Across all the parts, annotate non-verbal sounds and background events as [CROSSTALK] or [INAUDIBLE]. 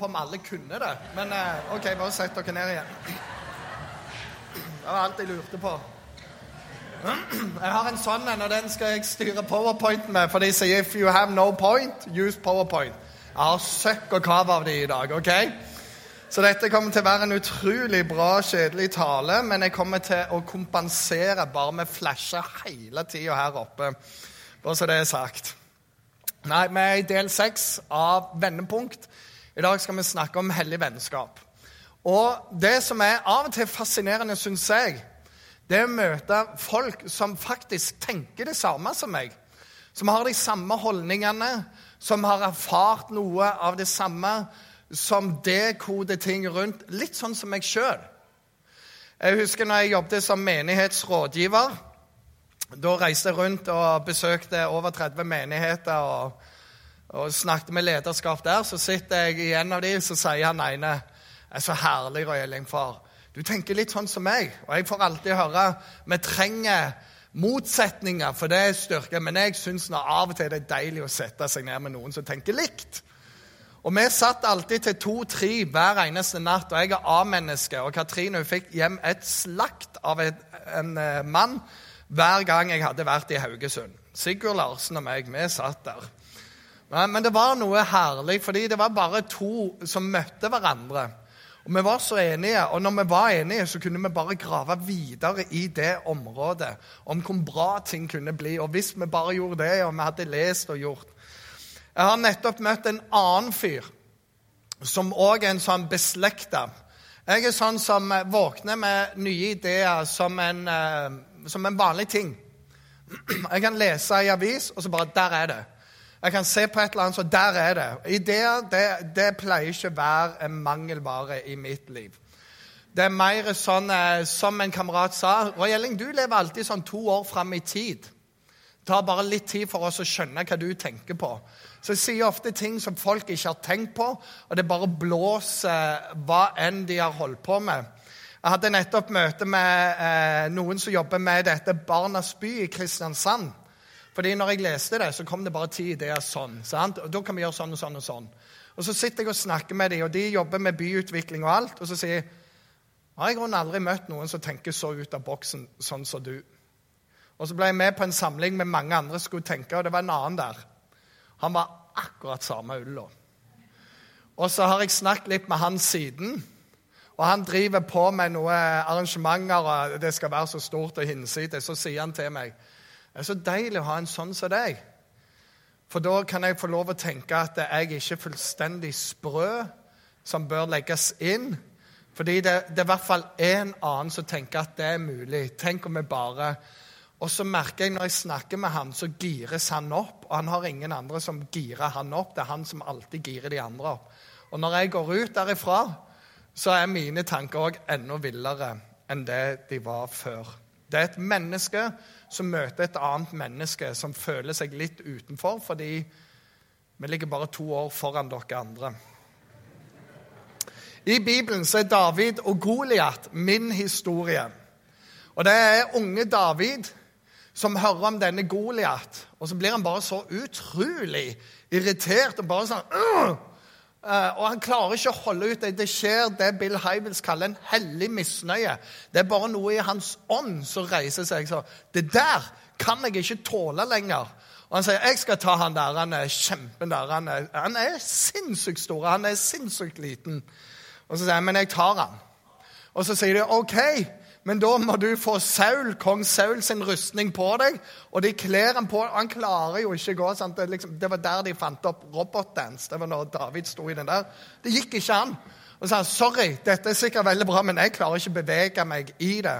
på om alle kunne det. Men eh, OK, bare sett dere ned igjen. Det var alt jeg lurte på. Jeg har en sånn en, og den skal jeg styre powerpoint med. For de sier 'if you have no point, use powerpoint'. Jeg har søkk og kav av de i dag. ok? Så dette kommer til å være en utrolig bra, kjedelig tale, men jeg kommer til å kompensere bare med flasher hele tida her oppe. Bare så det er sagt. Nei, vi er i del seks av Vendepunkt. I dag skal vi snakke om hellig vennskap. Og det som er av og til fascinerende, syns jeg, det er å møte folk som faktisk tenker det samme som meg. Som har de samme holdningene, som har erfart noe av det samme, som dekoder ting rundt. Litt sånn som meg sjøl. Jeg husker når jeg jobbet som menighetsrådgiver. Da reiste jeg rundt og besøkte over 30 menigheter og, og snakket med lederskap der. Så sitter jeg i en av de, så sier han ene er så herlig, Roy Elling, far. Du tenker litt sånn som meg. Og jeg får alltid høre vi trenger motsetninger, for det er styrke. Men jeg syns av og til det er deilig å sette seg ned med noen som tenker likt. Og vi satt alltid til to-tre hver eneste natt, og jeg er A-menneske. Og Katrine fikk hjem et slakt av et, en uh, mann hver gang jeg hadde vært i Haugesund. Sigurd Larsen og meg, vi satt der. Men, det var noe herlig, fordi det var bare to som møtte hverandre. Og Vi var så enige, og når vi var enige, så kunne vi bare grave videre i det området. Om hvor bra ting kunne bli. Og hvis vi bare gjorde det, og vi hadde lest og gjort Jeg har nettopp møtt en annen fyr som òg er en sånn beslekta. Jeg er sånn som våkner med nye ideer som en, eh, som en vanlig ting. [CLEARS THROAT] Jeg kan lese i avis, og så bare Der er det. Jeg kan se på et eller annet, så der er det. Ideer det, det pleier ikke å være en mangelvare i mitt liv. Det er mer sånn eh, som en kamerat sa Roy Elling, du lever alltid sånn to år fram i tid. Det tar bare litt tid for oss å skjønne hva du tenker på. Så jeg sier ofte ting som folk ikke har tenkt på, og det bare blåser hva enn de har holdt på med. Jeg hadde nettopp møte med eh, noen som jobber med dette Barnas by i Kristiansand. Fordi når jeg leste det, så kom det bare ti ideer sånn. sant? Og Da kan vi gjøre sånn og sånn og sånn. Og Så sitter jeg og snakker med dem, og de jobber med byutvikling og alt. Og så sier jeg har jeg grunnen aldri møtt noen som tenker så ut av boksen sånn som du. Og Så ble jeg med på en samling med mange andre som skulle tenke, og det var en annen der. Han var akkurat samme ulla. Og så har jeg snakket litt med han siden. Og han driver på med noen arrangementer, og det skal være så stort og hinsides. Så sier han til meg det er så deilig å ha en sånn som deg. For da kan jeg få lov å tenke at jeg ikke er fullstendig sprø som bør legges inn. Fordi det, det er i hvert fall en annen som tenker at det er mulig. Tenk om vi bare Og så merker jeg når jeg snakker med han, så gires han opp. Og han har ingen andre som girer han opp. Det er han som alltid girer de andre opp. Og når jeg går ut derifra, så er mine tanker òg enda villere enn det de var før. Det er et menneske som møter et annet menneske som føler seg litt utenfor fordi vi ligger bare to år foran dere andre. I Bibelen så er David og Goliat min historie. Og det er unge David som hører om denne Goliat, og så blir han bare så utrolig irritert og bare sånn og han klarer ikke å holde ut det. Skjer det Bill Hybels kaller en hellig misnøye. Det er bare noe i hans ånd som reiser seg. Så det der kan jeg ikke tåle lenger. Og han sier jeg skal ta han der. Han er kjempen der. Han er, han er sinnssykt stor. Han er sinnssykt liten. Og så sier jeg men jeg tar han. Og så sier de OK. Men da må du få Saul, kong Saul sin rustning på deg, og de kler han på Han klarer jo ikke å gå. Det, liksom, det var der de fant opp robotdance. Det var når David sto i den der. Det gikk ikke an. Og sa han sorry, dette er sikkert veldig bra, men jeg klarer ikke å bevege meg i det.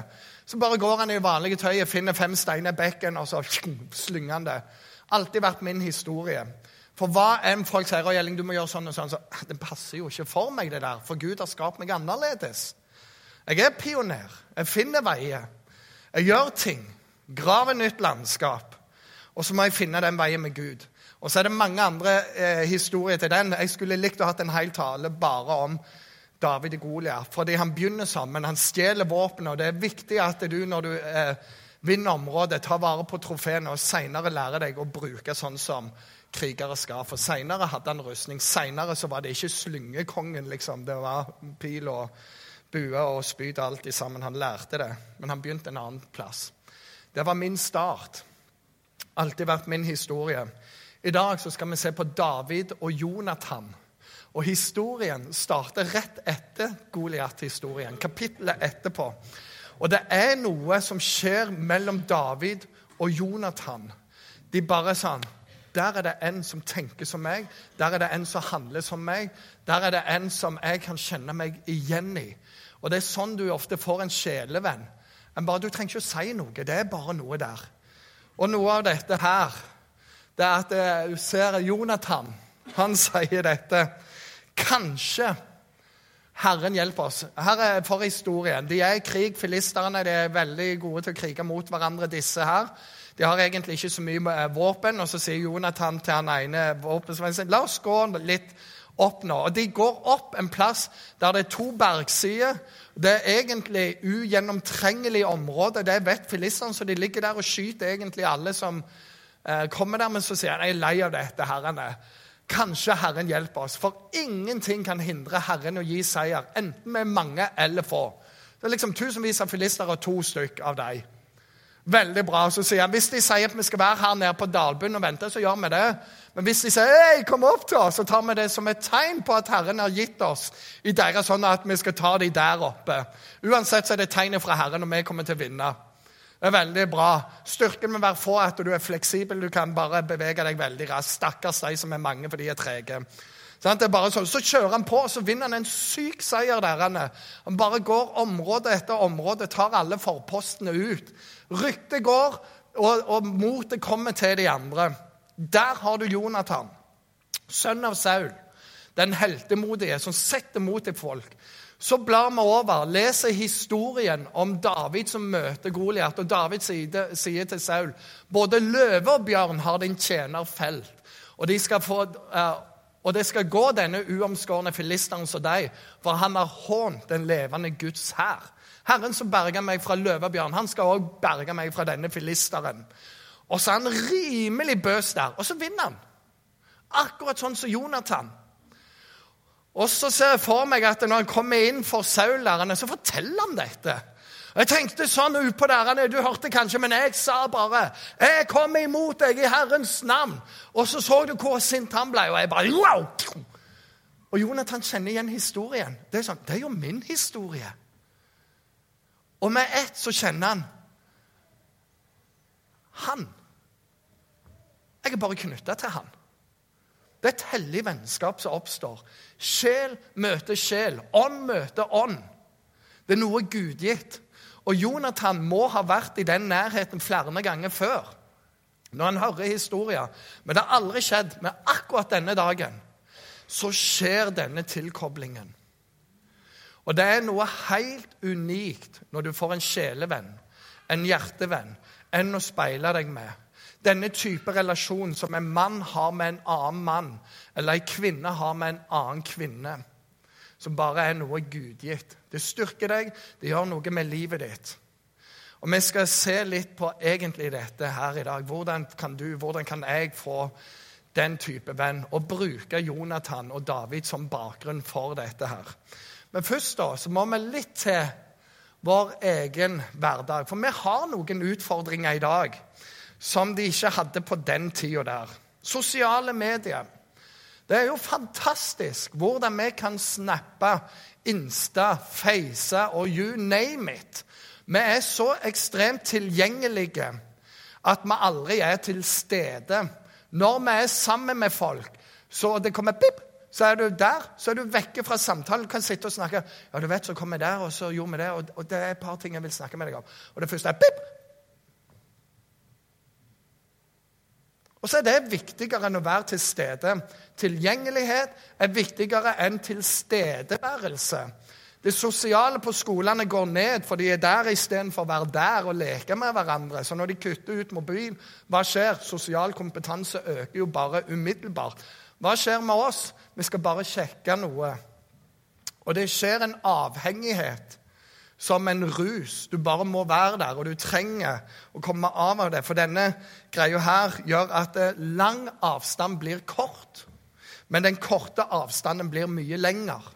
Så bare går han i vanlige tøyet, finner fem steiner i bekken, og så slynger han det. Alltid vært min historie. For hva enn folk sier, og Gjelling, du må gjøre sånn og sånn, så det passer jo ikke for meg, det der. For Gud har skapt meg annerledes. Jeg er pioner. Jeg finner veier. Jeg gjør ting. Graver nytt landskap. Og så må jeg finne den veien med Gud. Og så er det mange andre eh, historier til den. Jeg skulle likt å ha en hel tale bare om David og Goliat. Fordi han begynner sammen. Han stjeler våpenet. Og det er viktig at du, når du eh, vinner området, tar vare på trofeene og seinere lærer deg å bruke sånn som krigere skal. For seinere hadde han rustning. Seinere var det ikke slyngekongen, liksom. Det var pil og bue og spyd alt sammen. Han lærte det, men han begynte en annen plass. Det var min start. Alltid vært min historie. I dag så skal vi se på David og Jonathan. Og historien starter rett etter Goliat-historien, kapittelet etterpå. Og det er noe som skjer mellom David og Jonathan. De bare sånn Der er det en som tenker som meg. Der er det en som handler som meg. Der er det en som jeg kan kjenne meg igjen i. Og det er sånn du ofte får en sjelevenn. Men bare, Du trenger ikke å si noe. Det er bare noe der. Og noe av dette her, det er at eh, du ser Jonathan. Han sier dette. Kanskje Herren hjelper oss. Her er for historien. De er i krig, filisterne. De er veldig gode til å krige mot hverandre, disse her. De har egentlig ikke så mye med våpen. Og så sier Jonathan til han ene våpensvennen la oss gå litt opp nå. Og De går opp en plass der det er to bergsider. Det er egentlig ugjennomtrengelig område. Det vet filistene, så de ligger der og skyter egentlig alle som eh, kommer der. Men så sier han jeg er lei av dette, herrene. Kanskje Herren hjelper oss, for ingenting kan hindre Herren å gi seier, enten med mange eller få. Det er liksom tusenvis av filister og to stykk av dem. Veldig bra. Så sier han hvis de sier at vi skal være her nede på dalbunnen og vente, så gjør vi det. Men hvis de sier hei, kom opp til oss, så tar vi det som et tegn på at Herren har gitt oss i deres sånn at vi skal ta dem der oppe. Uansett så er det tegnet fra Herren, og vi kommer til å vinne. Det er veldig bra. Styrken med å være få at du er fleksibel. Du kan bare bevege deg veldig raskt. Stakkars de som er mange, for de er trege. Sånn. Så kjører han på, og så vinner han en syk seier der. Han bare går område etter område, tar alle forpostene ut. Ryktet går, og, og motet kommer til de andre. Der har du Jonathan, sønn av Saul, den heltemodige som setter mot til folk. Så blar vi over, leser historien om David som møter Goliat. Og David sier, sier, til Saul både løve og bjørn har din tjener felt. Og, de skal få, uh, og det skal gå denne uomskårne filisteren som deg, for han har hånt den levende Guds hær. Herren som berga meg fra løvebjørn, han skal òg berge meg fra denne filisteren. Og så er han rimelig bøs der, og så vinner han. Akkurat sånn som Jonathan. Og så ser jeg for meg at når han kommer inn for Saul-lærerne, så forteller han dette. Jeg tenkte sånn utpå der, Du hørte kanskje, men jeg sa bare 'Jeg kommer imot deg i Herrens navn.' Og så så du hvor sint han ble, og jeg bare wow! Og Jonathan kjenner igjen historien. Det er sånn, det er jo min historie. Og med ett så kjenner han Han. Jeg er bare knytta til han. Det er et hellig vennskap som oppstår. Sjel møter sjel. Ånd møter ånd. Det er noe gudgitt. Og Jonathan må ha vært i den nærheten flere ganger før. Når han hører historier. Men det har aldri skjedd. Men akkurat denne dagen så skjer denne tilkoblingen. Og det er noe helt unikt når du får en sjelevenn, en hjertevenn, enn å speile deg med. Denne type relasjon som en mann har med en annen mann, eller en kvinne har med en annen kvinne, som bare er noe gudgitt. Det styrker deg, det gjør noe med livet ditt. Og Vi skal se litt på egentlig dette her i dag. Hvordan kan du, hvordan kan jeg få den type venn, og bruke Jonathan og David som bakgrunn for dette her. Men først da, så må vi litt til vår egen hverdag. For vi har noen utfordringer i dag som de ikke hadde på den tida der. Sosiale medier. Det er jo fantastisk hvordan vi kan snappe, Insta, Face og you name it. Vi er så ekstremt tilgjengelige at vi aldri er til stede. Når vi er sammen med folk, så det kommer pip, så er du der, så er du vekke fra samtalen. Kan sitte og snakke. Ja, du vet, så kom jeg der, og så gjorde vi det, og det er et par ting jeg vil snakke med deg om. Og det første er pip! Og så er det viktigere enn å være til stede. Tilgjengelighet er viktigere enn tilstedeværelse. Det sosiale på skolene går ned, for de er der istedenfor å være der og leke med hverandre. Så når de kutter ut mobil, hva skjer? Sosial kompetanse øker jo bare umiddelbart. Hva skjer med oss? Vi skal bare sjekke noe. Og det skjer en avhengighet som en rus. Du bare må være der, og du trenger å komme av av det. For denne greia her gjør at eh, lang avstand blir kort, men den korte avstanden blir mye lenger.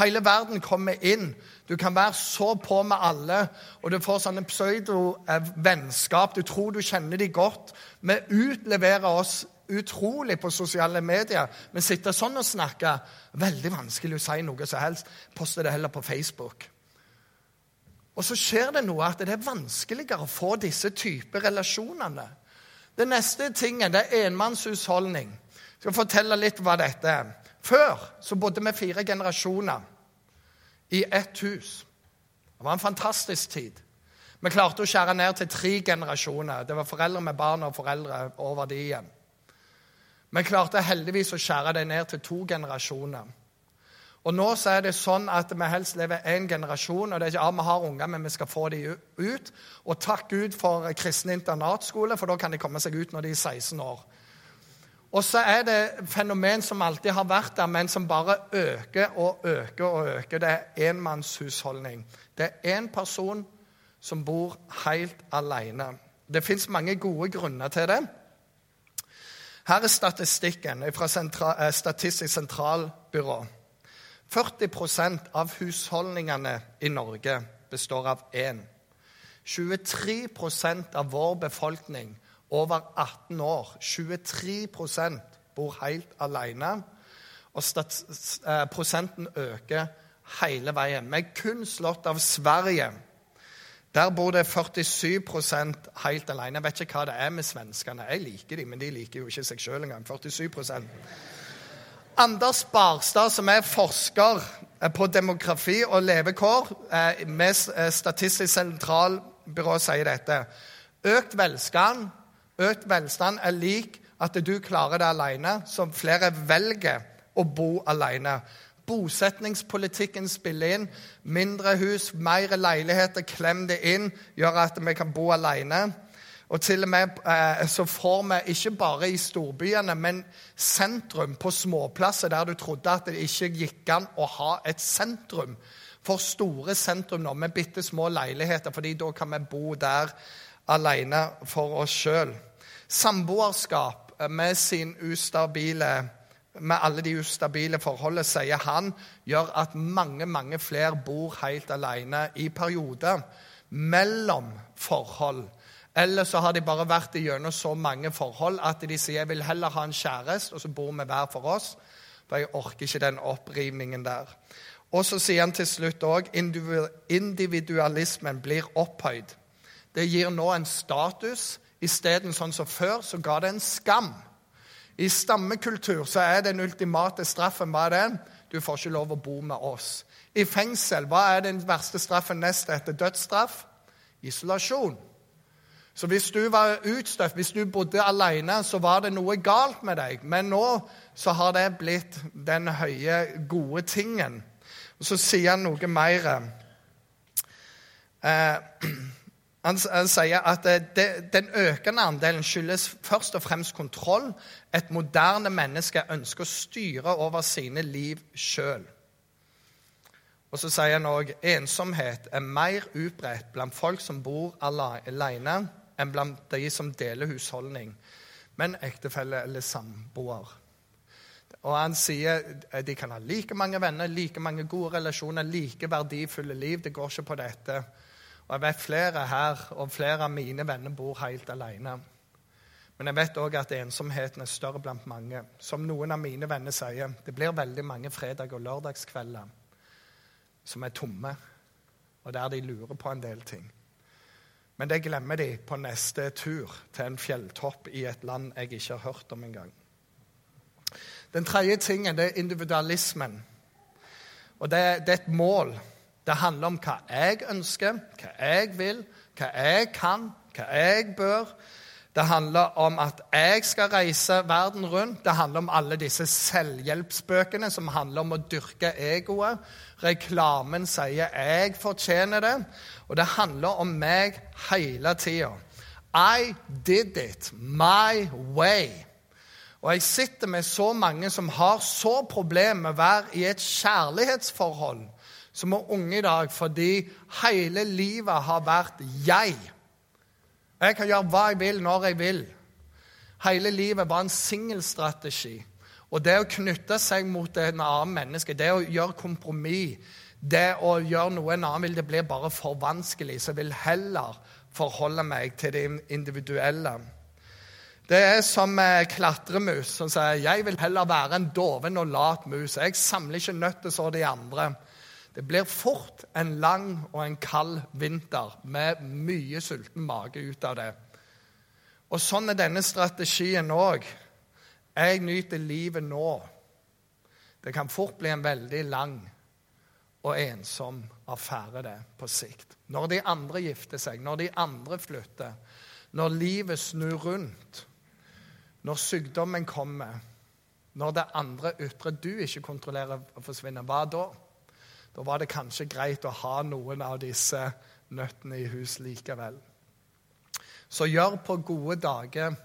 Hele verden kommer inn. Du kan være så på med alle, og du får sånne pseudo-vennskap. Du tror du kjenner de godt. Vi utleverer oss utrolig på sosiale medier. Vi sitter sånn og snakker Veldig vanskelig å si noe som helst. Poster det heller på Facebook. Og så skjer det noe at det er vanskeligere å få disse typer relasjonene. Det neste tingen det er enmannshusholdning. Jeg skal fortelle litt hva dette er. Før så bodde vi fire generasjoner i ett hus. Det var en fantastisk tid. Vi klarte å skjære ned til tre generasjoner. Det var foreldre med barn og foreldre over de igjen. Vi klarte heldigvis å skjære det ned til to generasjoner. Og nå så er det sånn at vi helst lever én generasjon. og det er ikke, ja, Vi har unger, men vi skal få dem ut. Og takk Gud for kristen internatskole, for da kan de komme seg ut når de er 16 år. Og så er det fenomen som alltid har vært der, men som bare øker og øker og øker. Det er enmannshusholdning. Det er én person som bor helt alene. Det fins mange gode grunner til det. Her er statistikken fra eh, Statistisk sentralbyrå. 40% av husholdningene i Norge består av én. 23% av vår befolkning over 18 år. 23% bor helt alene. Og eh, prosenten øker hele veien. Vi er kun slått av Sverige. Der bor det 47% helt alene. Jeg vet ikke hva det er med svenskene. Jeg liker dem, men de liker jo ikke seg sjøl engang. 47 Anders Barstad, som er forsker eh, på demografi og levekår eh, med Statistisk sentralbyrå, sier dette. Økt velstand Økt velstand er lik at du klarer det alene, som flere velger å bo alene. Bosetningspolitikken spiller inn. Mindre hus, mer leiligheter, klem det inn, gjør at vi kan bo alene. Og til og med eh, så får vi ikke bare i storbyene, men sentrum på småplasser der du trodde at det ikke gikk an å ha et sentrum. For store sentrum nå, med bitte små leiligheter, fordi da kan vi bo der alene for oss sjøl. Samboerskap med, sin ustabile, med alle de ustabile forholdene, sier han, gjør at mange, mange flere bor helt alene i perioder mellom forhold. Eller så har de bare vært gjennom så mange forhold at de sier jeg vil heller ha en kjæreste, og så bor vi hver for oss. For jeg orker ikke den opprivningen der. Og så sier han til slutt òg individualismen blir opphøyd. Det gir nå en status Isteden, sånn som før, så ga det en skam. I stammekultur så er den ultimate straffen hva er den? Du får ikke lov å bo med oss. I fengsel, hva er den verste straffen nest etter dødsstraff? Isolasjon. Så hvis du var utstøtt, hvis du bodde alene, så var det noe galt med deg. Men nå så har det blitt den høye, gode tingen. Og så sier han noe mer. Eh, [CLEARS THROAT] han, han sier at eh, det, den økende andelen skyldes først og fremst kontroll. Et moderne menneske ønsker å styre over sine liv sjøl. Og så sier han òg ensomhet er mer utbredt blant folk som bor alene, enn blant de som deler husholdning men ektefelle eller samboer. Og han sier at de kan ha like mange venner, like mange gode relasjoner, like verdifulle liv. Det går ikke på dette. Og jeg vet flere her og flere av mine venner bor helt alene. Men jeg vet òg at ensomheten er større blant mange. Som noen av mine venner sier, det blir veldig mange fredag- og lørdagskvelder som er tomme, og der de lurer på en del ting. Men det glemmer de på neste tur til en fjelltopp i et land jeg ikke har hørt om engang. Den tredje tingen det er individualismen. Og det, det er et mål det handler om hva jeg ønsker, hva jeg vil, hva jeg kan, hva jeg bør. Det handler om at jeg skal reise verden rundt. Det handler om alle disse selvhjelpsbøkene som handler om å dyrke egoet. Reklamen sier 'jeg fortjener det', og det handler om meg hele tida. I did it my way. Og jeg sitter med så mange som har så problemer med å være i et kjærlighetsforhold som er unge i dag fordi hele livet har vært jeg. Jeg kan gjøre hva jeg vil, når jeg vil. Hele livet var en singelstrategi. Og det å knytte seg mot en annen menneske, det å gjøre kompromiss, det å gjøre noe en annen vil, det blir bare for vanskelig. Så jeg vil heller forholde meg til det individuelle. Det er som klatremus som sier jeg vil heller være en doven og lat mus. Jeg samler ikke nøtter som de andre. Det blir fort en lang og en kald vinter med mye sulten mage ut av det. Og sånn er denne strategien òg. Jeg nyter livet nå. Det kan fort bli en veldig lang og ensom affære, det, på sikt. Når de andre gifter seg, når de andre flytter, når livet snur rundt når sykdommen kommer, når det andre ytre du ikke kontrollerer, forsvinner, hva da? Da var det kanskje greit å ha noen av disse nøttene i hus likevel. Så gjør på gode dager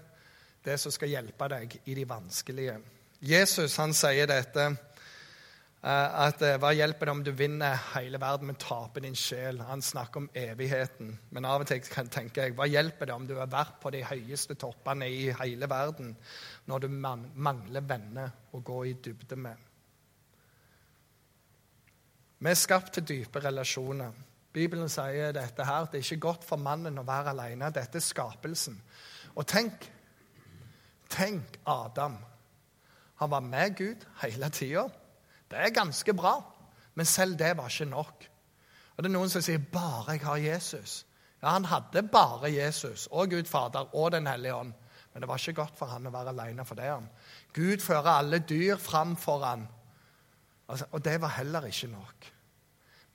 det som skal hjelpe deg i de vanskelige. Jesus han sier dette Eh, at eh, Hva hjelper det om du vinner hele verden, men taper din sjel? Han snakker om evigheten. Men av og til kan tenke jeg, hva hjelper det om du har vært på de høyeste toppene i hele verden, når du mangler venner å gå i dybde med? Vi er skapt til dype relasjoner. Bibelen sier dette her, det er ikke godt for mannen å være alene. Dette er skapelsen. Og tenk, tenk Adam. Han var med Gud hele tida. Det er ganske bra, men selv det var ikke nok. Og det er Noen som sier 'bare jeg har Jesus'. Ja, Han hadde bare Jesus og Gud Fader og Den hellige ånd. Men det var ikke godt for han å være alene for det. Gud fører alle dyr fram for han. Altså, og det var heller ikke nok.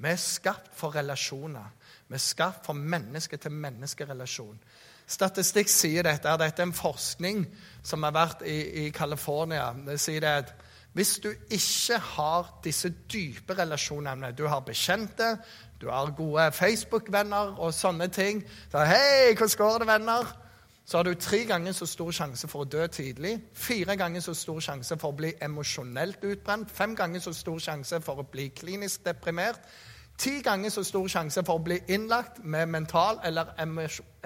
Vi er skapt for relasjoner. Vi er skapt for menneske-til-menneske-relasjon. Statistikk sier dette. Dette er en forskning som har vært i, i California. Det sier det at hvis du ikke har disse dype relasjonene Du har bekjente, du har gode Facebook-venner og sånne ting. Så, hei, hvordan går det, venner? Så har du tre ganger så stor sjanse for å dø tidlig. Fire ganger så stor sjanse for å bli emosjonelt utbrent. Fem ganger så stor sjanse for å bli klinisk deprimert. Ti ganger så stor sjanse for å bli innlagt med mental eller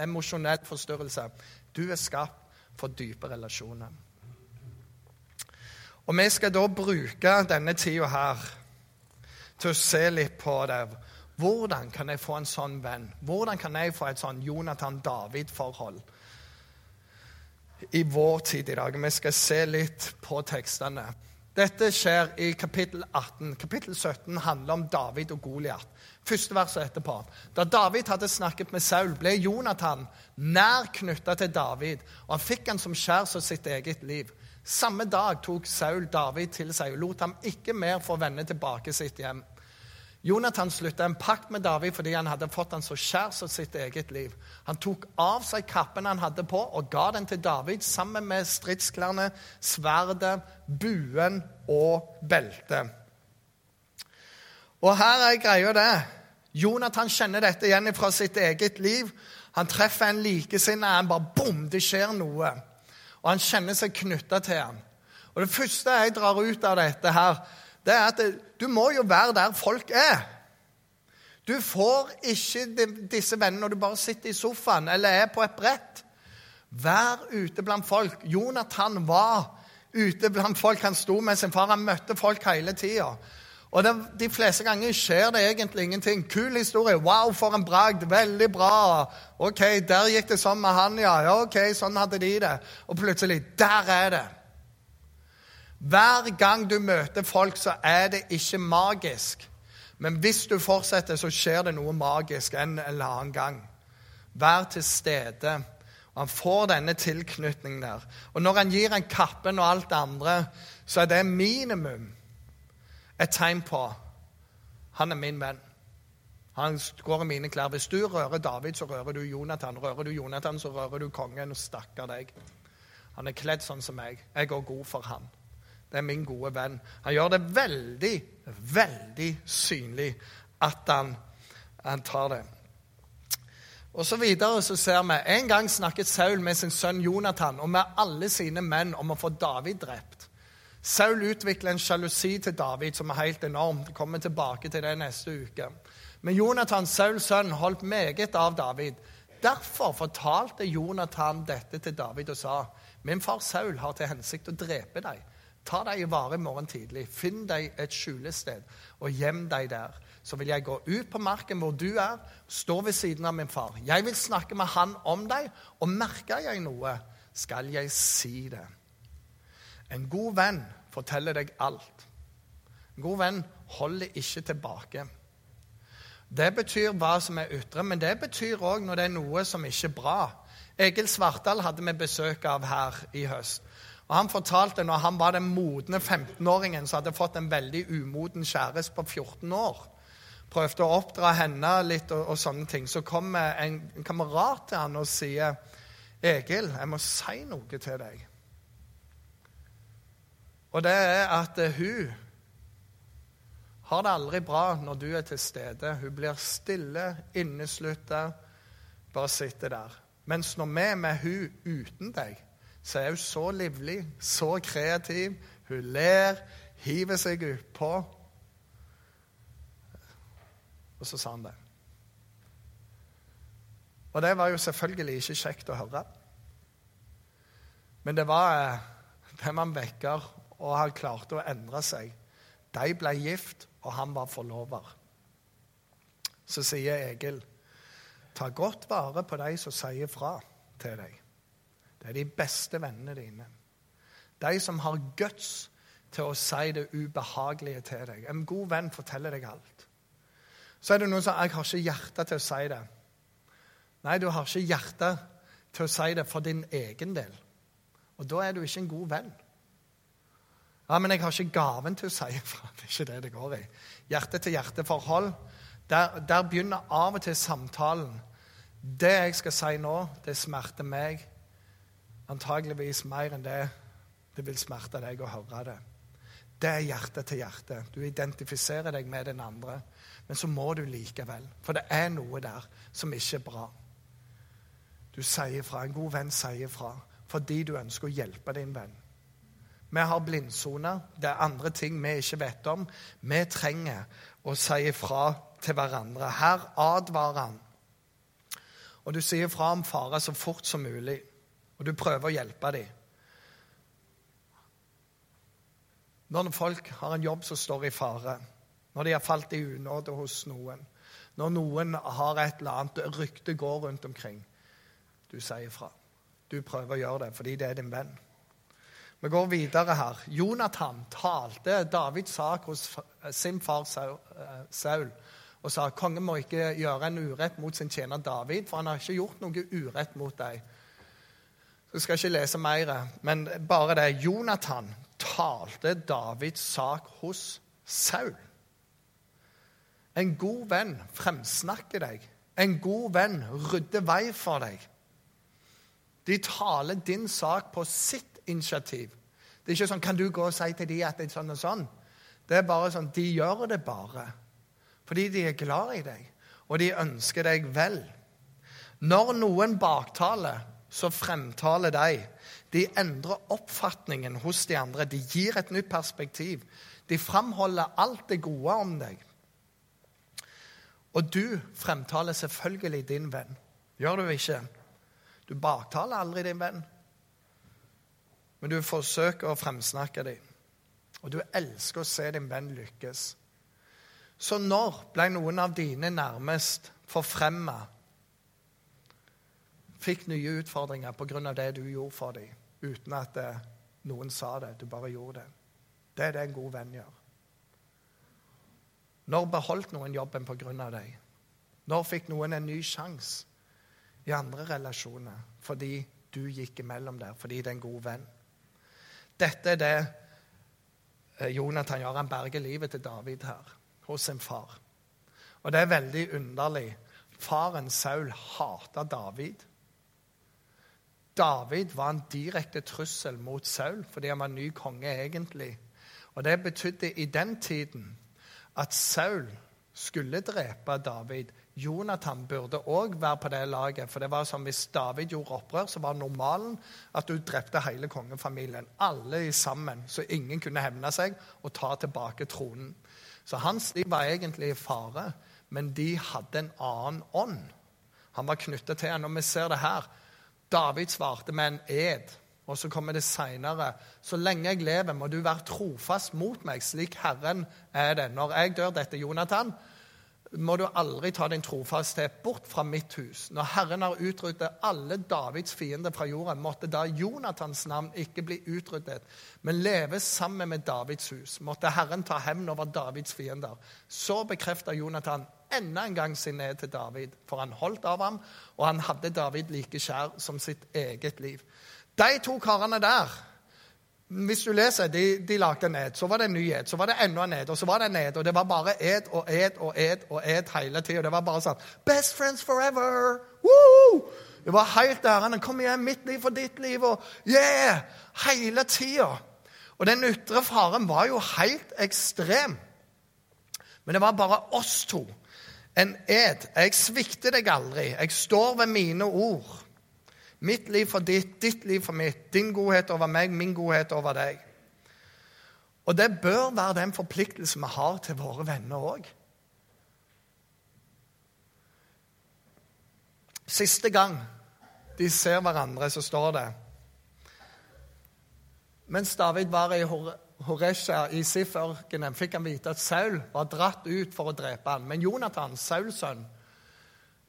emosjonell forstyrrelse. Du er skapt for dype relasjoner. Og vi skal da bruke denne tida her til å se litt på det. Hvordan kan jeg få en sånn venn? Hvordan kan jeg få et sånn Jonathan-David-forhold i vår tid i dag? Vi skal se litt på tekstene. Dette skjer i kapittel 18. Kapittel 17 handler om David og Goliat. Første verset etterpå. Da David hadde snakket med Saul, ble Jonathan nær knytta til David, og han fikk han som skjær som sitt eget liv. Samme dag tok Saul David til seg og lot ham ikke mer få vende tilbake sitt hjem. Jonathan slutta en pakt med David fordi han hadde fått han så kjær som sitt eget liv. Han tok av seg kappen han hadde på, og ga den til David sammen med stridsklærne, sverdet, buen og beltet. Og her er greia det. Jonathan kjenner dette igjen fra sitt eget liv. Han treffer en likesinnet, han bare bom, det skjer noe og han kjenner seg knytta til ham. Og Det første jeg drar ut av dette, her, det er at du må jo være der folk er. Du får ikke disse vennene når du bare sitter i sofaen eller er på et brett. Vær ute blant folk. Jonathan var ute blant folk. Han sto med sin far. Han møtte folk hele tida. Og det, De fleste ganger skjer det egentlig ingenting. Kul historie. Wow, for en bragd. Veldig bra. Ok, der gikk det sånn med han, ja. ja. Ok, sånn hadde de det. Og plutselig der er det. Hver gang du møter folk, så er det ikke magisk. Men hvis du fortsetter, så skjer det noe magisk en eller annen gang. Vær til stede. Og Han får denne tilknytningen der. Og når han gir en kappen og alt det andre, så er det minimum et tegn på han er min venn. Han går i mine klær. Hvis du rører David, så rører du Jonathan. Rører du Jonathan, så rører du kongen. Og stakkar deg. Han er kledd sånn som meg. Jeg går god for han. Det er min gode venn. Han gjør det veldig, veldig synlig at han, han tar det. Og så videre så ser vi En gang snakket Saul med sin sønn Jonathan og med alle sine menn om å få David drept. Saul utvikler en sjalusi til David som er helt enorm. Det kommer tilbake til det neste uke. Men Jonathan, Sauls sønn, holdt meget av David. Derfor fortalte Jonathan dette til David og sa Min far Saul har til hensikt å drepe deg. Ta deg i vare i morgen tidlig. Finn deg et skjulested og gjem deg der. Så vil jeg gå ut på marken hvor du er, stå ved siden av min far. Jeg vil snakke med han om deg, og merker jeg noe, skal jeg si det. En god venn forteller deg alt. En god venn holder ikke tilbake. Det betyr hva som er ytre, men det betyr òg når det er noe som ikke er bra. Egil Svartdal hadde vi besøk av her i høst. Og Han fortalte når han var den modne 15-åringen som hadde fått en veldig umoden kjæreste på 14 år. Prøvde å oppdra henne litt og, og sånne ting. Så kommer en, kamerat til han og sier, 'Egil, jeg må si noe til deg.' Og det er at eh, hun har det aldri bra når du er til stede. Hun blir stille, inneslutta, bare sitter der. Mens når vi er med hun uten deg, så er hun så livlig, så kreativ. Hun ler, hiver seg utpå. Og så sa han det. Og det var jo selvfølgelig ikke kjekt å høre. Men det var eh, det man vekker og han klarte å endre seg. De ble gift, og han var forlover. Så sier Egil, ta godt vare på de som sier fra til deg. Det er de beste vennene dine. De som har guts til å si det ubehagelige til deg. En god venn forteller deg alt. Så er det noen som 'Jeg har ikke hjerte til å si det'. Nei, du har ikke hjerte til å si det for din egen del. Og da er du ikke en god venn. Ja, men jeg har ikke gaven til å si ifra. [LAUGHS] Det er ikke det det går i. Hjerte-til-hjerte-forhold. Der, der, begynner av og til samtalen. Det jeg skal si nå, det smerter meg antageligvis mer enn det det vil smerte deg å høre det. Det er hjerte til hjerte. Du identifiserer deg med den andre. Men så må du likevel. For det er noe der som ikke er bra. Du sier fra. En god venn sier fra fordi du ønsker å hjelpe din venn. Vi har blindsoner. Det er andre ting vi ikke vet om. Vi trenger å si ifra til hverandre. Her advarer han. Og du sier fra om fare så fort som mulig, og du prøver å hjelpe dem. Når folk har en jobb som står i fare, når de har falt i unåde hos noen, når noen har et eller annet rykte går rundt omkring Du sier fra. Du prøver å gjøre det fordi det er din venn. Vi går videre her. Jonathan talte Davids sak hos sin far eh, Saul og sa kongen må ikke gjøre en urett mot sin tjener David, for han har ikke gjort noe urett mot deg. Jeg skal ikke lese mer, men bare det. Jonathan talte Davids sak hos Saul. En god venn fremsnakker deg. En god venn rydder vei for deg. De taler din sak på sitt initiativ. Det er ikke sånn 'Kan du gå og si til de at det er sånn og sånn?' Det er bare sånn De gjør det bare fordi de er glad i deg, og de ønsker deg vel. Når noen baktaler, så fremtaler de. De endrer oppfatningen hos de andre. De gir et nytt perspektiv. De framholder alt det gode om deg. Og du fremtaler selvfølgelig din venn. Gjør du ikke? Du baktaler aldri din venn men du forsøker å fremsnakke dem. Og du elsker å se din venn lykkes. Så når ble noen av dine nærmest forfremma, fikk nye utfordringer pga. det du gjorde for dem, uten at eh, noen sa det, du bare gjorde det? Det er det en god venn gjør. Når beholdt noen jobben pga. deg? Når fikk noen en ny sjanse i andre relasjoner fordi du gikk imellom der, fordi det er en god venn? Dette er det eh, Jonathan gjør. Han berger livet til David her, hos sin far. Og det er veldig underlig. Faren Saul hater David. David var en direkte trussel mot Saul fordi han var ny konge egentlig. Og Det betydde i den tiden at Saul skulle drepe David Jonathan burde òg være på det laget. For det var som hvis David gjorde opprør, så var normalen at du drepte hele kongefamilien. Alle sammen, så ingen kunne hevne seg og ta tilbake tronen. Så hans liv var egentlig i fare, men de hadde en annen ånd. Han var knyttet til henne. Og vi ser det her. David svarte med en ed. Og så kommer det seinere. Så lenge jeg lever, må du være trofast mot meg, slik Herren er det. Når jeg dør, dette Jonathan, må du aldri ta din trofasthet bort fra mitt hus. Når Herren har utryddet alle Davids fiender fra jorden, måtte da Jonathans navn ikke bli utryddet, men leve sammen med Davids hus. Måtte Herren ta hevn over Davids fiender. Så bekrefter Jonathan enda en gang sin ned til David, for han holdt av ham, og han hadde David like kjær som sitt eget liv. De to karene der hvis du leser, de, de lagde en ed, så var det en ny ed, så var det enda en ed, og så var det en ed. Og det var bare ed og ed og ed og ed hele tida. Det var bare sånn Best friends forever! Woo! Det var helt der. Kom igjen, mitt liv for ditt liv. og yeah! Hele tida. Og den ytre faren var jo helt ekstrem. Men det var bare oss to. En ed. Jeg svikter deg aldri. Jeg står ved mine ord. Mitt liv for ditt, ditt liv for mitt. Din godhet over meg, min godhet over deg. Og det bør være den forpliktelsen vi har til våre venner òg. Siste gang de ser hverandre, så står det Mens David var i Horesha i Sif-ørkenen, fikk han vite at Saul var dratt ut for å drepe ham. Men Jonathan, Sauls sønn,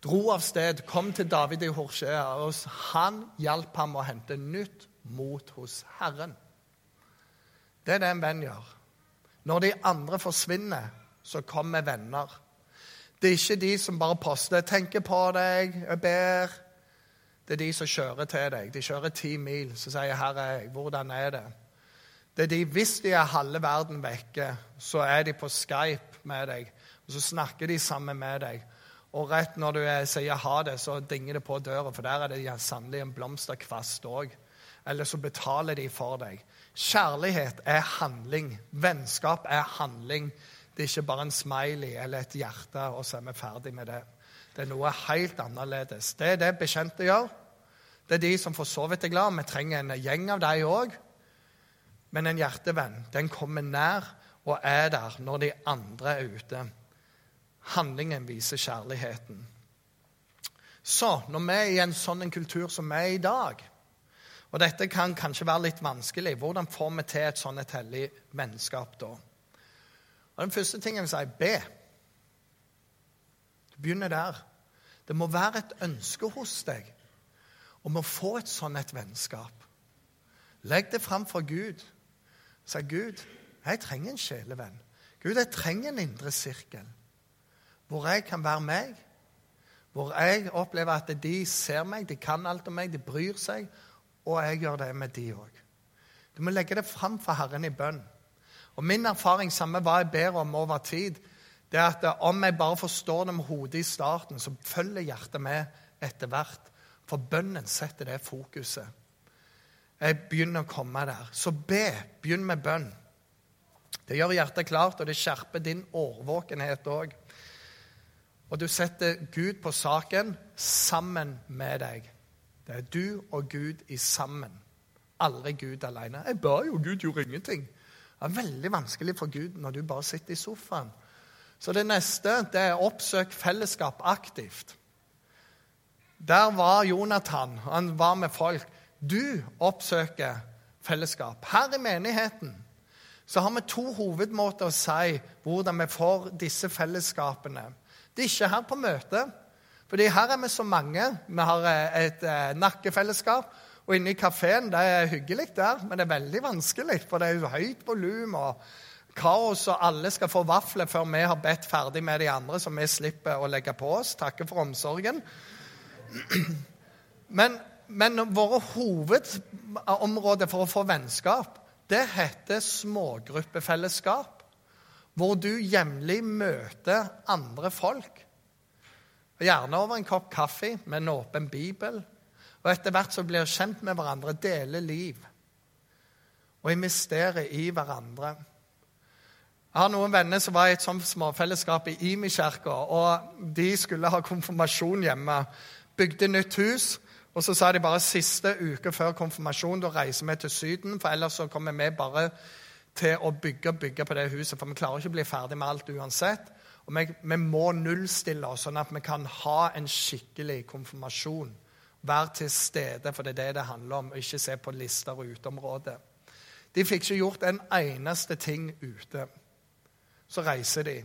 dro av sted, kom til David i Horshea, og han hjalp ham å hente nytt mot hos Herren. Det er det en venn gjør. Når de andre forsvinner, så kommer venner. Det er ikke de som bare poster 'tenker på deg', 'jeg ber'. Det er de som kjører til deg. De kjører ti mil, så sier 'Her er jeg'. Hvordan er det? Det er de, Hvis de er halve verden vekke, så er de på Skype med deg. Og så snakker de sammen med deg. Og rett når du sier ha det, så dinger det på døra, for der er det sannelig en blomsterkvast òg. Eller så betaler de for deg. Kjærlighet er handling. Vennskap er handling. Det er ikke bare en smiley eller et hjerte, og så er vi ferdig med det. Det er noe helt annerledes. Det er det bekjente gjør. Det er de som for så vidt er glad. Vi trenger en gjeng av dem òg. Men en hjertevenn, den kommer nær og er der når de andre er ute. Handlingen viser kjærligheten. Så når vi er i en sånn kultur som vi er i dag Og dette kan kanskje være litt vanskelig. Hvordan får vi til et sånn et hellig vennskap da? Og Den første tingen jeg vil si be. Du begynner der. Det må være et ønske hos deg om å få et sånn et vennskap. Legg det fram for Gud. Si, 'Gud, jeg trenger en sjelevenn.' Gud, jeg trenger en indre sirkel hvor jeg kan være meg. Hvor jeg opplever at de ser meg, de kan alt om meg, de bryr seg. Og jeg gjør det med de òg. Du må legge det fram for Herren i bønn. Og Min erfaring, samme hva jeg ber om over tid, det er at om jeg bare forstår det med hodet i starten, så følger hjertet med etter hvert. For bønnen setter det fokuset. Jeg begynner å komme der. Så be. Begynn med bønn. Det gjør hjertet klart, og det skjerper din årvåkenhet òg. Og du setter Gud på saken sammen med deg. Det er du og Gud i sammen. Aldri Gud alene. Jeg ba jo, Gud gjorde ingenting. Det er veldig vanskelig for Gud når du bare sitter i sofaen. Så det neste det er oppsøk fellesskap aktivt. Der var Jonathan. Han var med folk. Du oppsøker fellesskap. Her i menigheten så har vi to hovedmåter å si hvordan vi får disse fellesskapene. Det er ikke her på møtet. Fordi her er vi så mange. Vi har eh, et eh, nakkefellesskap. Og inne i kafeen det er hyggelig der, men det er veldig vanskelig. For det er jo høyt volum og kaos, og alle skal få vafler før vi har bedt ferdig med de andre, så vi slipper å legge på oss. Takke for omsorgen. [CLEARS THROAT] Men, men våre hovedområder for å få vennskap, det heter smågruppefellesskap hvor du jevnlig møter andre folk. Gjerne over en kopp kaffe med en åpen bibel. Og etter hvert så blir kjent med hverandre, deler liv og investerer i hverandre. Jeg har noen venner som var i et sånt småfellesskap i Imi-kirka. og De skulle ha konfirmasjon hjemme. Bygde nytt hus. Og så sa de bare siste uke før konfirmasjon da reiser vi til Syden. For ellers så kommer vi bare til å bygge og bygge på det huset. For vi klarer ikke å bli ferdig med alt uansett. Og vi, vi må nullstille oss, sånn at vi kan ha en skikkelig konfirmasjon. Være til stede, for det er det det handler om, og ikke se på lister og uteområder. De fikk ikke gjort en eneste ting ute. Så reiser de.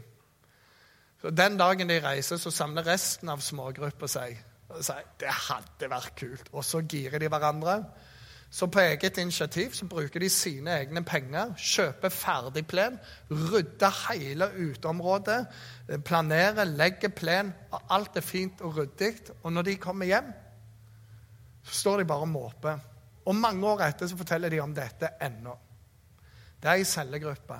Så Den dagen de reiser, så samler resten av smågruppa seg og sier det hadde vært kult. Og så girer de hverandre. Så på eget initiativ så bruker de sine egne penger, kjøper ferdig plen, rydder hele uteområdet, planerer, legger plen. og Alt er fint og ryddig. Og når de kommer hjem, så står de bare og måper. Og mange år etter så forteller de om dette ennå. Det er ei cellegruppe.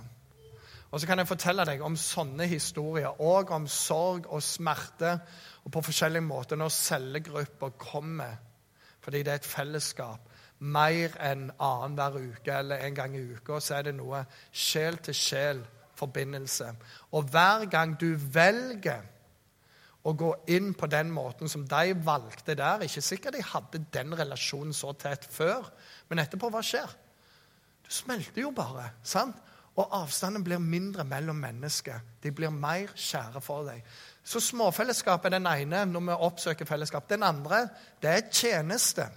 Og så kan jeg fortelle deg om sånne historier, og om sorg og smerte, og på forskjellige måter når cellegrupper kommer. Fordi det er et fellesskap. Mer enn annenhver uke eller en gang i uka så er det noe sjel-til-sjel-forbindelse. Og hver gang du velger å gå inn på den måten som de valgte der Ikke sikkert de hadde den relasjonen så tett før, men etterpå, hva skjer? Du smelter jo bare. sant? Og avstanden blir mindre mellom mennesker. De blir mer kjære for deg. Så småfellesskap er den ene når vi oppsøker fellesskap. Den andre det er tjeneste.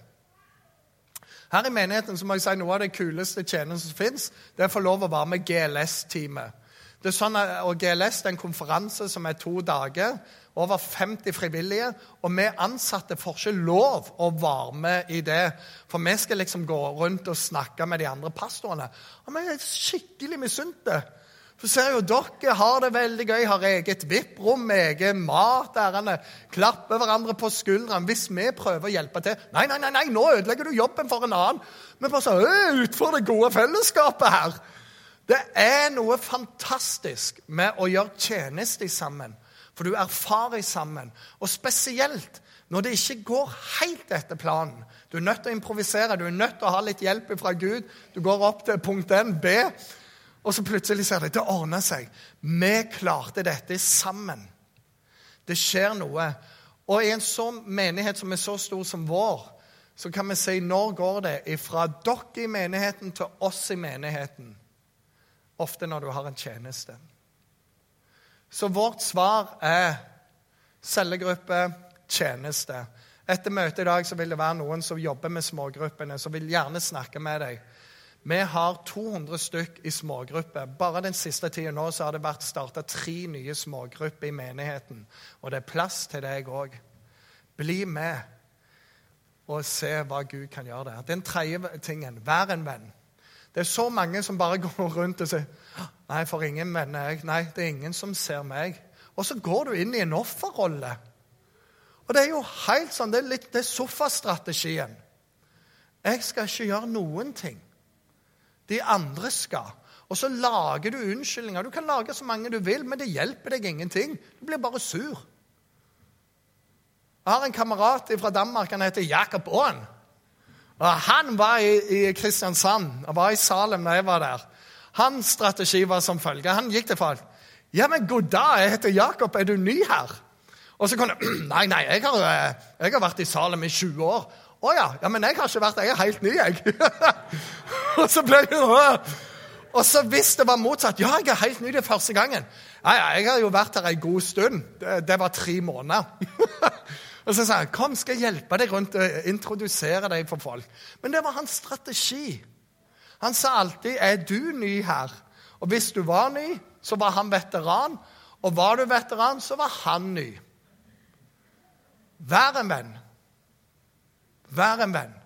Her i menigheten så må jeg si noe av det kuleste tjenesten som fins, det er å få lov å være med GLS-teamet. Det er sånn, og GLS det er en konferanse som er to dager. Over 50 frivillige. Og vi ansatte får ikke lov å være med i det. For vi skal liksom gå rundt og snakke med de andre pastorene. Og vi er skikkelig misunte. For ser jo dere har det veldig gøy, har eget VIP-rom, egen mat. Ærende, klapper hverandre på skuldrene. Hvis vi prøver å hjelpe til Nei, nei, nei, nei nå ødelegger du jobben for en annen. Vi bare sånn Utfor det gode fellesskapet her. Det er noe fantastisk med å gjøre tjeneste sammen. For du erfarer sammen. Og spesielt når det ikke går helt etter planen. Du er nødt til å improvisere, du er nødt til å ha litt hjelp fra Gud. Du går opp til punkt 1, B, og så plutselig ser du det ordner seg. Vi klarte dette sammen. Det skjer noe. Og i en sånn menighet som er så stor som vår, så kan vi si når går det fra dere i menigheten til oss i menigheten? Ofte når du har en tjeneste. Så vårt svar er cellegruppe, tjeneste. Etter møtet i dag så vil det være noen som jobber med smågruppene, som vil gjerne snakke med deg. Vi har 200 stykk i smågrupper. Bare den siste tida nå så har det vært starta tre nye smågrupper i menigheten. Og det er plass til deg òg. Bli med og se hva Gud kan gjøre der. Den tredje tingen vær en venn. Det er så mange som bare [LAUGHS] går rundt og sier Nei, for ingen mener jeg. Nei, det er ingen som ser meg. Og så går du inn i en offerrolle. Og det er jo helt sånn, det er, litt, det er sofastrategien. Jeg skal ikke gjøre noen ting. De andre skal. Og så lager du unnskyldninger. Du kan lage så mange du vil, men det hjelper deg ingenting. Du blir bare sur. Jeg har en kamerat fra Danmark. Han heter Jakob Aan. Og han var i, Kristiansand og var i Salem da jeg var der. Hans strategi var som følger. Han gikk til folk. 'Ja, men god dag, jeg heter Jakob. Er du ny her?' Og så kunne [CLEARS THROAT] Nei, nei, jeg har, eh, jeg har vært i Salem i 20 år. 'Å ja. ja, men jeg har ikke vært der. Jeg er helt ny, jeg.' [LAUGHS] og så ble det Og så hvis det var motsatt 'Ja, jeg er helt ny det første gangen.' 'Ja, ja, jeg har jo vært her ei god stund.' Det, det var tre måneder. [LAUGHS] Og så sa han kom, skal jeg hjelpe deg rundt og introdusere deg for folk. Men det var hans strategi. Han sa alltid er du ny her. Og hvis du var ny, så var han veteran. Og var du veteran, så var han ny. Vær en venn. Vær en venn.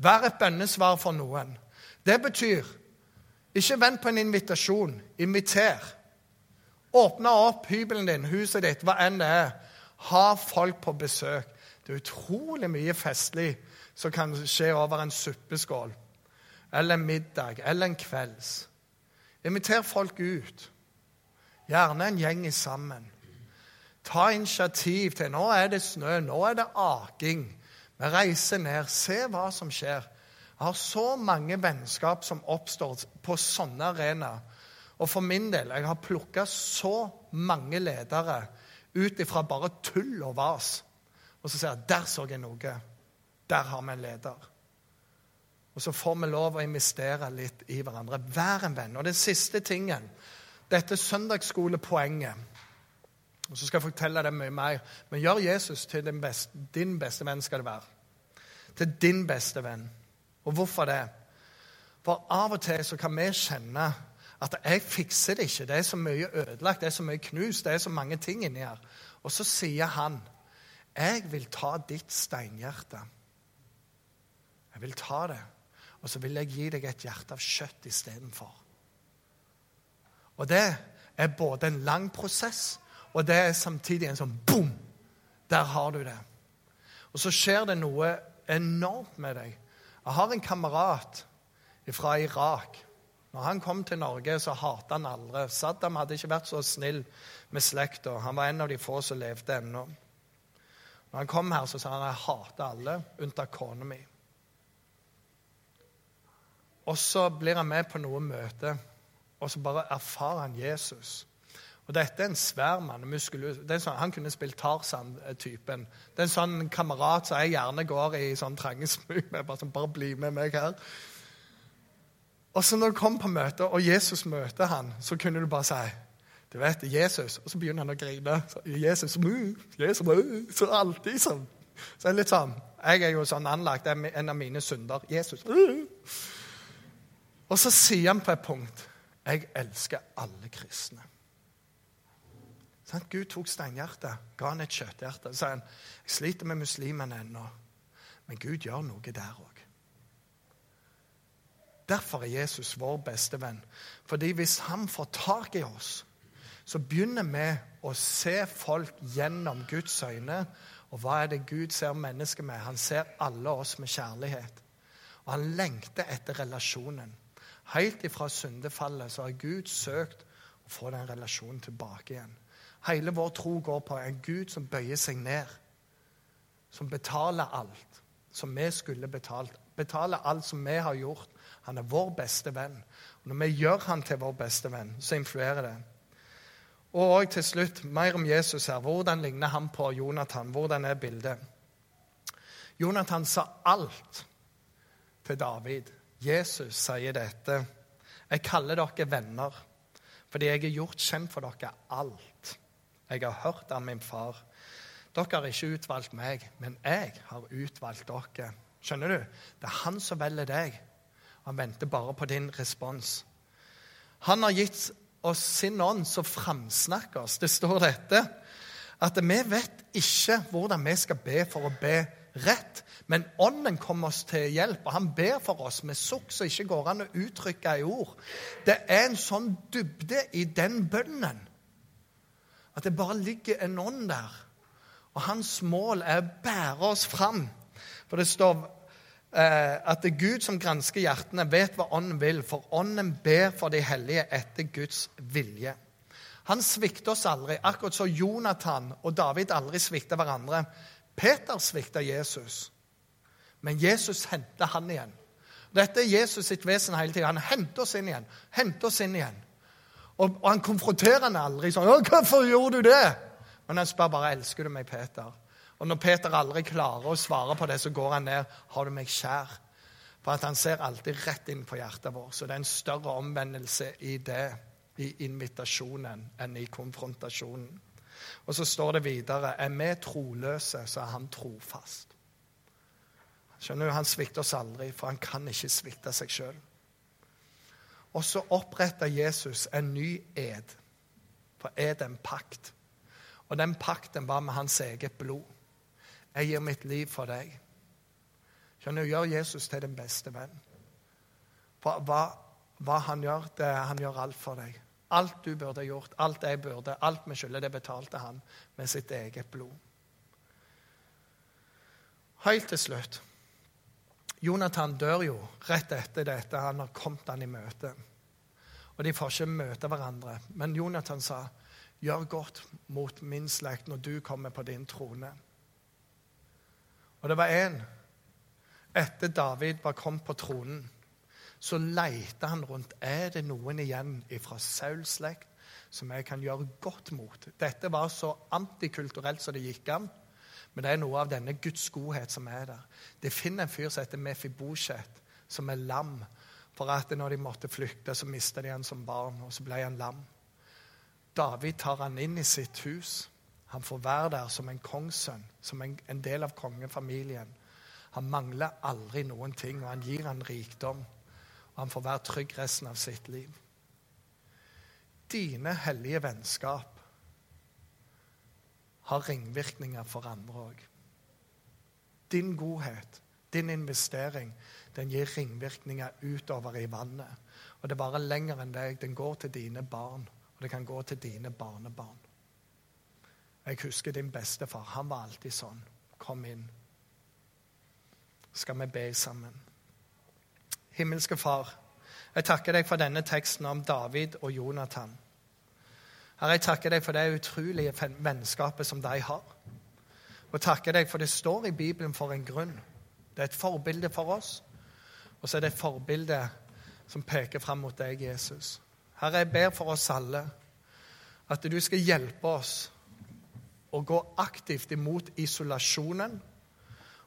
Vær et bønnesvar for noen. Det betyr ikke vent på en invitasjon. Inviter. Åpne opp hybelen din, huset ditt, hva enn det er ha folk på besøk. Det er utrolig mye festlig som kan skje over en suppeskål eller en middag eller en kvelds. Inviter folk ut. Gjerne en gjeng sammen. Ta initiativ til Nå er det snø, nå er det aking. Vi reiser ned. Se hva som skjer. Jeg har så mange vennskap som oppstår på sånne arenaer. Og for min del, jeg har plukka så mange ledere ut ifra bare tull og vas. Og så sier jeg der så jeg noe. Der har vi en leder. Og så får vi lov å investere litt i hverandre. Vær en venn. Og den siste tingen, dette søndagsskolepoenget og så skal jeg fortelle deg mye mer. Men gjør Jesus til din beste, din beste venn, skal det være. Til din beste venn. Og hvorfor det? For av og til så kan vi kjenne at 'jeg fikser det ikke'. Det er så mye ødelagt, det er så mye knust, det er så mange ting inni her. Og så sier han, 'Jeg vil ta ditt steinhjerte'. Jeg vil ta det, og så vil jeg gi deg et hjerte av kjøtt istedenfor. Og det er både en lang prosess, og det er samtidig en sånn boom! Der har du det. Og så skjer det noe enormt med deg. Jeg har en kamerat fra Irak. Når han kom til Norge, så hatet han aldri. Saddam hadde ikke vært så snill med slekta. Han var en av de få som levde ennå. Når han kom her, så sa han jeg hater alle, unntatt kona mi. Og så blir han med på noe møte, og så bare erfarer han Jesus. Og Dette er en svær mann. Sånn, han kunne spilt Tarzan-typen. Det er en sånn kamerat som jeg gjerne går i sånn trange smug med. Bare, sånn, bare bli med meg her. Og så når du kom på møte, og Jesus møter han, så kunne du bare si du vet, Jesus, Og så begynner han å grine. Så, Jesus, Jesus, så alltid sånn. Så er litt sånn, Jeg er jo sånn anlagt. Det er en av mine synder. Jesus. Og så sier han på et punkt Jeg elsker alle kristne. Sånn, Gud tok steinhjertet, ga han et kjøtthjerte. Så sier han jeg sliter med muslimene ennå, men Gud gjør noe der òg. Derfor er Jesus vår beste venn. Fordi hvis han får tak i oss, så begynner vi å se folk gjennom Guds øyne. Og hva er det Gud ser mennesker med? Han ser alle oss med kjærlighet. Og han lengter etter relasjonen. Helt ifra syndefallet så har Gud søkt å få den relasjonen tilbake igjen. Hele vår tro går på en Gud som bøyer seg ned. Som betaler alt som vi skulle betalt. Betaler alt som vi har gjort han er vår beste venn. Og Når vi gjør han til vår beste venn, så influerer det. Og til slutt, mer om Jesus her. Hvordan ligner han på Jonathan? Hvordan er bildet? Jonathan sa alt til David. Jesus sier dette. Jeg kaller dere venner fordi jeg har gjort kjent for dere alt. Jeg har hørt av min far. Dere har ikke utvalgt meg, men jeg har utvalgt dere. Skjønner du? Det er han som velger deg. Han venter bare på din respons. Han har gitt oss sin ånd som framsnakker oss. Det står dette at vi vet ikke hvordan vi skal be for å be rett, men Ånden kommer oss til hjelp, og han ber for oss med sukk som ikke går an å uttrykke i ord. Det er en sånn dybde i den bønnen at det bare ligger en ånd der. Og hans mål er å bære oss fram. For det står at det er Gud som gransker hjertene, vet hva Ånden vil, for Ånden ber for de hellige etter Guds vilje. Han svikter oss aldri, akkurat som Jonathan og David aldri svikta hverandre. Peter svikta Jesus, men Jesus henter han igjen. Dette er Jesus sitt vesen hele tida. Han henter oss inn igjen. henter oss inn igjen. Og, og han konfronterer han aldri sånn 'Hvorfor gjorde du det?' Men han spør bare 'Elsker du meg, Peter?' Og når Peter aldri klarer å svare på det, så går han ned. 'Har du meg kjær?' For at han ser alltid rett inn på hjertet vårt. Så det er en større omvendelse i det, i invitasjonen, enn i konfrontasjonen. Og så står det videre Er vi troløse, så er han trofast. Skjønner du, Han svikter oss aldri, for han kan ikke svikte seg sjøl. Og så oppretter Jesus en ny ed. For ed er en pakt. Og den pakten var med hans eget blod. Jeg gir mitt liv for deg. Skjønner du, Gjør Jesus til din beste venn. For hva, hva han gjør, det er han gjør alt for deg. Alt du burde gjort, alt jeg burde, alt vi skylder, det betalte han med sitt eget blod. Helt til slutt. Jonathan dør jo rett etter dette. Han har kommet han i møte. Og de får ikke møte hverandre. Men Jonathan sa, 'Gjør godt mot min slekt når du kommer på din trone.' Og det var en etter David var kommet på tronen, så leita han rundt. Er det noen igjen fra Sauls slekt som jeg kan gjøre godt mot? Dette var så antikulturelt som det gikk an. Men det er noe av denne Guds godhet som er der. Det finner en fyr som heter Mefibosjet, som er lam. For at når de måtte flykte, så mista de han som barn, og så ble han lam. David tar han inn i sitt hus. Han får være der som en kongssønn, som en, en del av kongefamilien. Han mangler aldri noen ting, og han gir han rikdom. Og han får være trygg resten av sitt liv. Dine hellige vennskap har ringvirkninger for andre òg. Din godhet, din investering, den gir ringvirkninger utover i vannet. Og det er bare lenger enn deg. Den går til dine barn, og det kan gå til dine barnebarn. Jeg husker din bestefar. Han var alltid sånn. Kom inn. Skal vi be sammen? Himmelske Far, jeg takker deg for denne teksten om David og Jonathan. Herre, jeg takker deg for det utrolige vennskapet som de har. Og takker deg for det står i Bibelen for en grunn. Det er et forbilde for oss, og så er det et forbilde som peker fram mot deg, Jesus. Herre, jeg ber for oss alle at du skal hjelpe oss å gå aktivt imot isolasjonen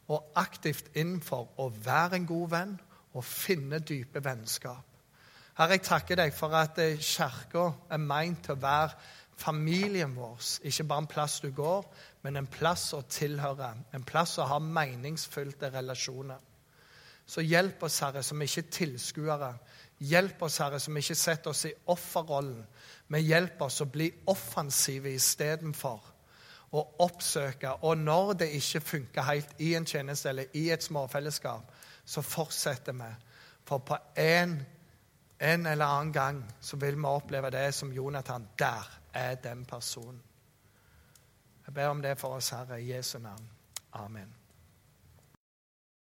og aktivt inn for å være en god venn og finne dype vennskap. Herre, jeg takker deg for at eh, Kirka er meint til å være familien vår. Ikke bare en plass du går, men en plass å tilhøre. En plass å ha meningsfylte relasjoner. Så hjelp oss, Herre, som ikke er tilskuere. Hjelp oss, Herre, som ikke setter oss i offerrollen, men hjelp oss å bli offensive istedenfor å oppsøke. Og når det ikke funker helt i en tjeneste eller i et småfellesskap, så fortsetter vi. For på en, en eller annen gang så vil vi oppleve det som Jonathan. Der er den personen. Jeg ber om det for oss, Herre, i Jesu navn. Amen.